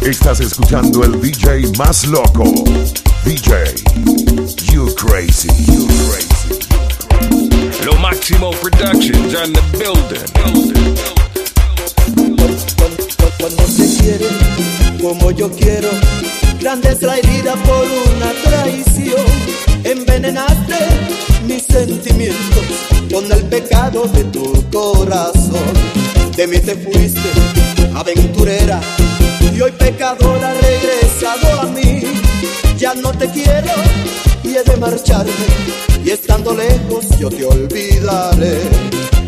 Estás escuchando el DJ más loco. DJ, you crazy, you crazy. Lo Máximo Productions on the building. Cuando se quiere, como yo quiero, grande es por una traición. Envenenaste mis sentimientos con el pecado de tu corazón. De mí te fuiste, aventurera no te quiero y he de marcharme y estando lejos yo te olvidaré.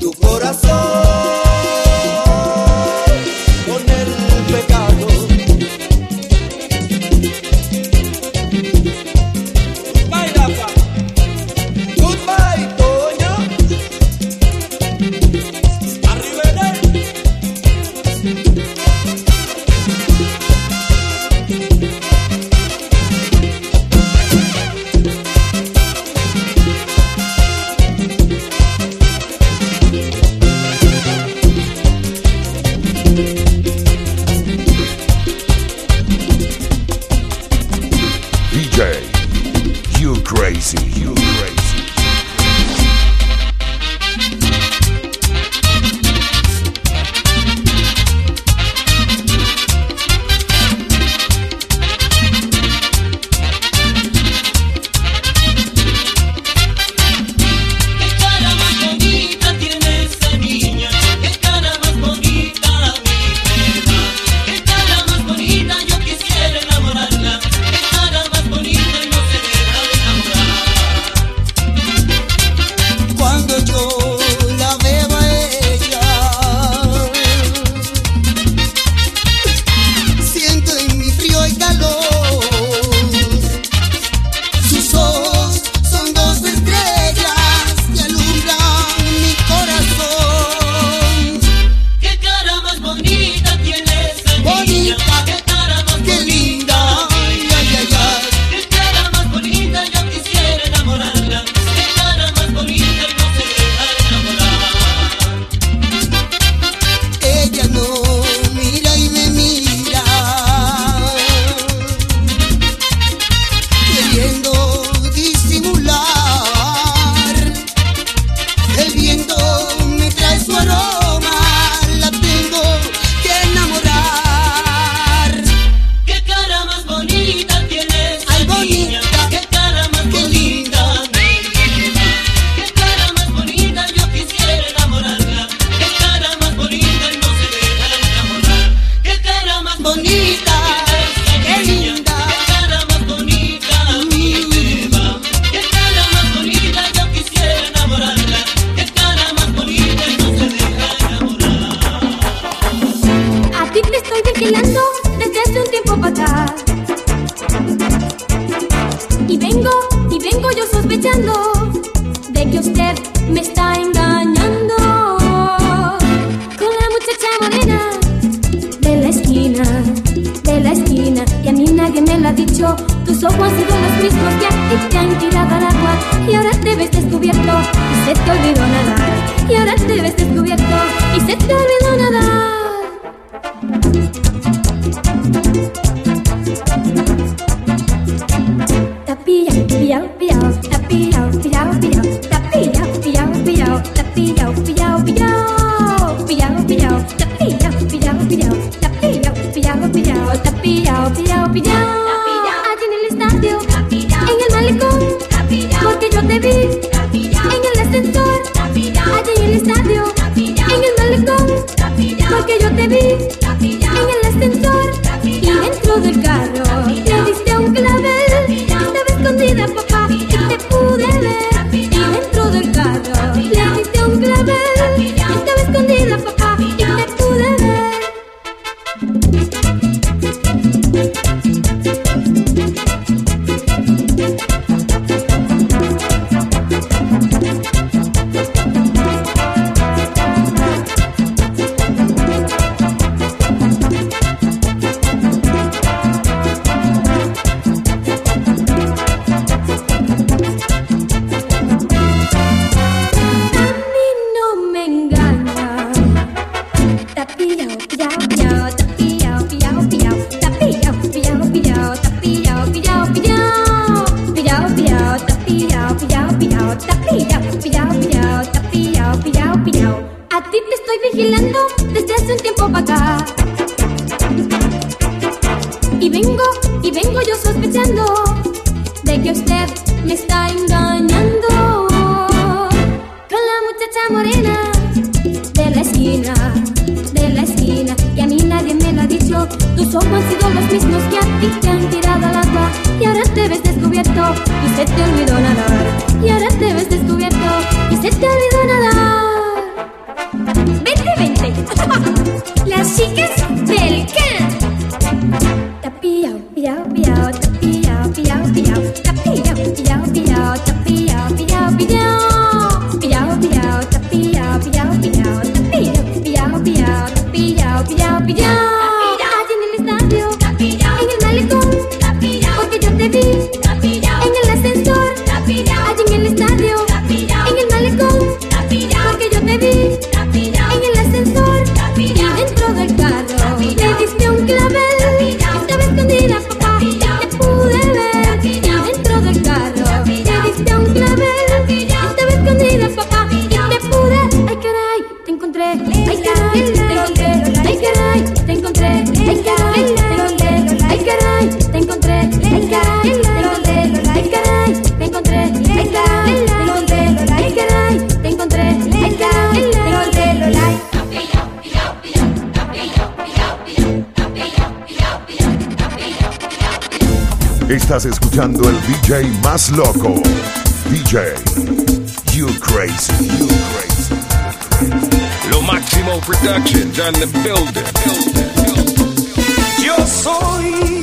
tu corazón. see you. vengo y vengo yo sospechando de que usted me está engañando con la muchacha morena de la esquina, de la esquina. Y a mí nadie me lo ha dicho, tus ojos han sido los mismos que a te han tirado al agua y ahora te ves descubierto y se te olvidó nada. Y ahora te ves descubierto y se te olvidó 它的必要。Tus ojos han sido los mismos que a ti te han tirado al agua. Y ahora te ves descubierto y se te olvidó nadar. Y ahora te ves descubierto y se te olvidó nadar. Vente, vente. Las chicas the Estás escuchando el DJ más loco. DJ, you crazy, you crazy. Lo máximo production, John the builder. Yo soy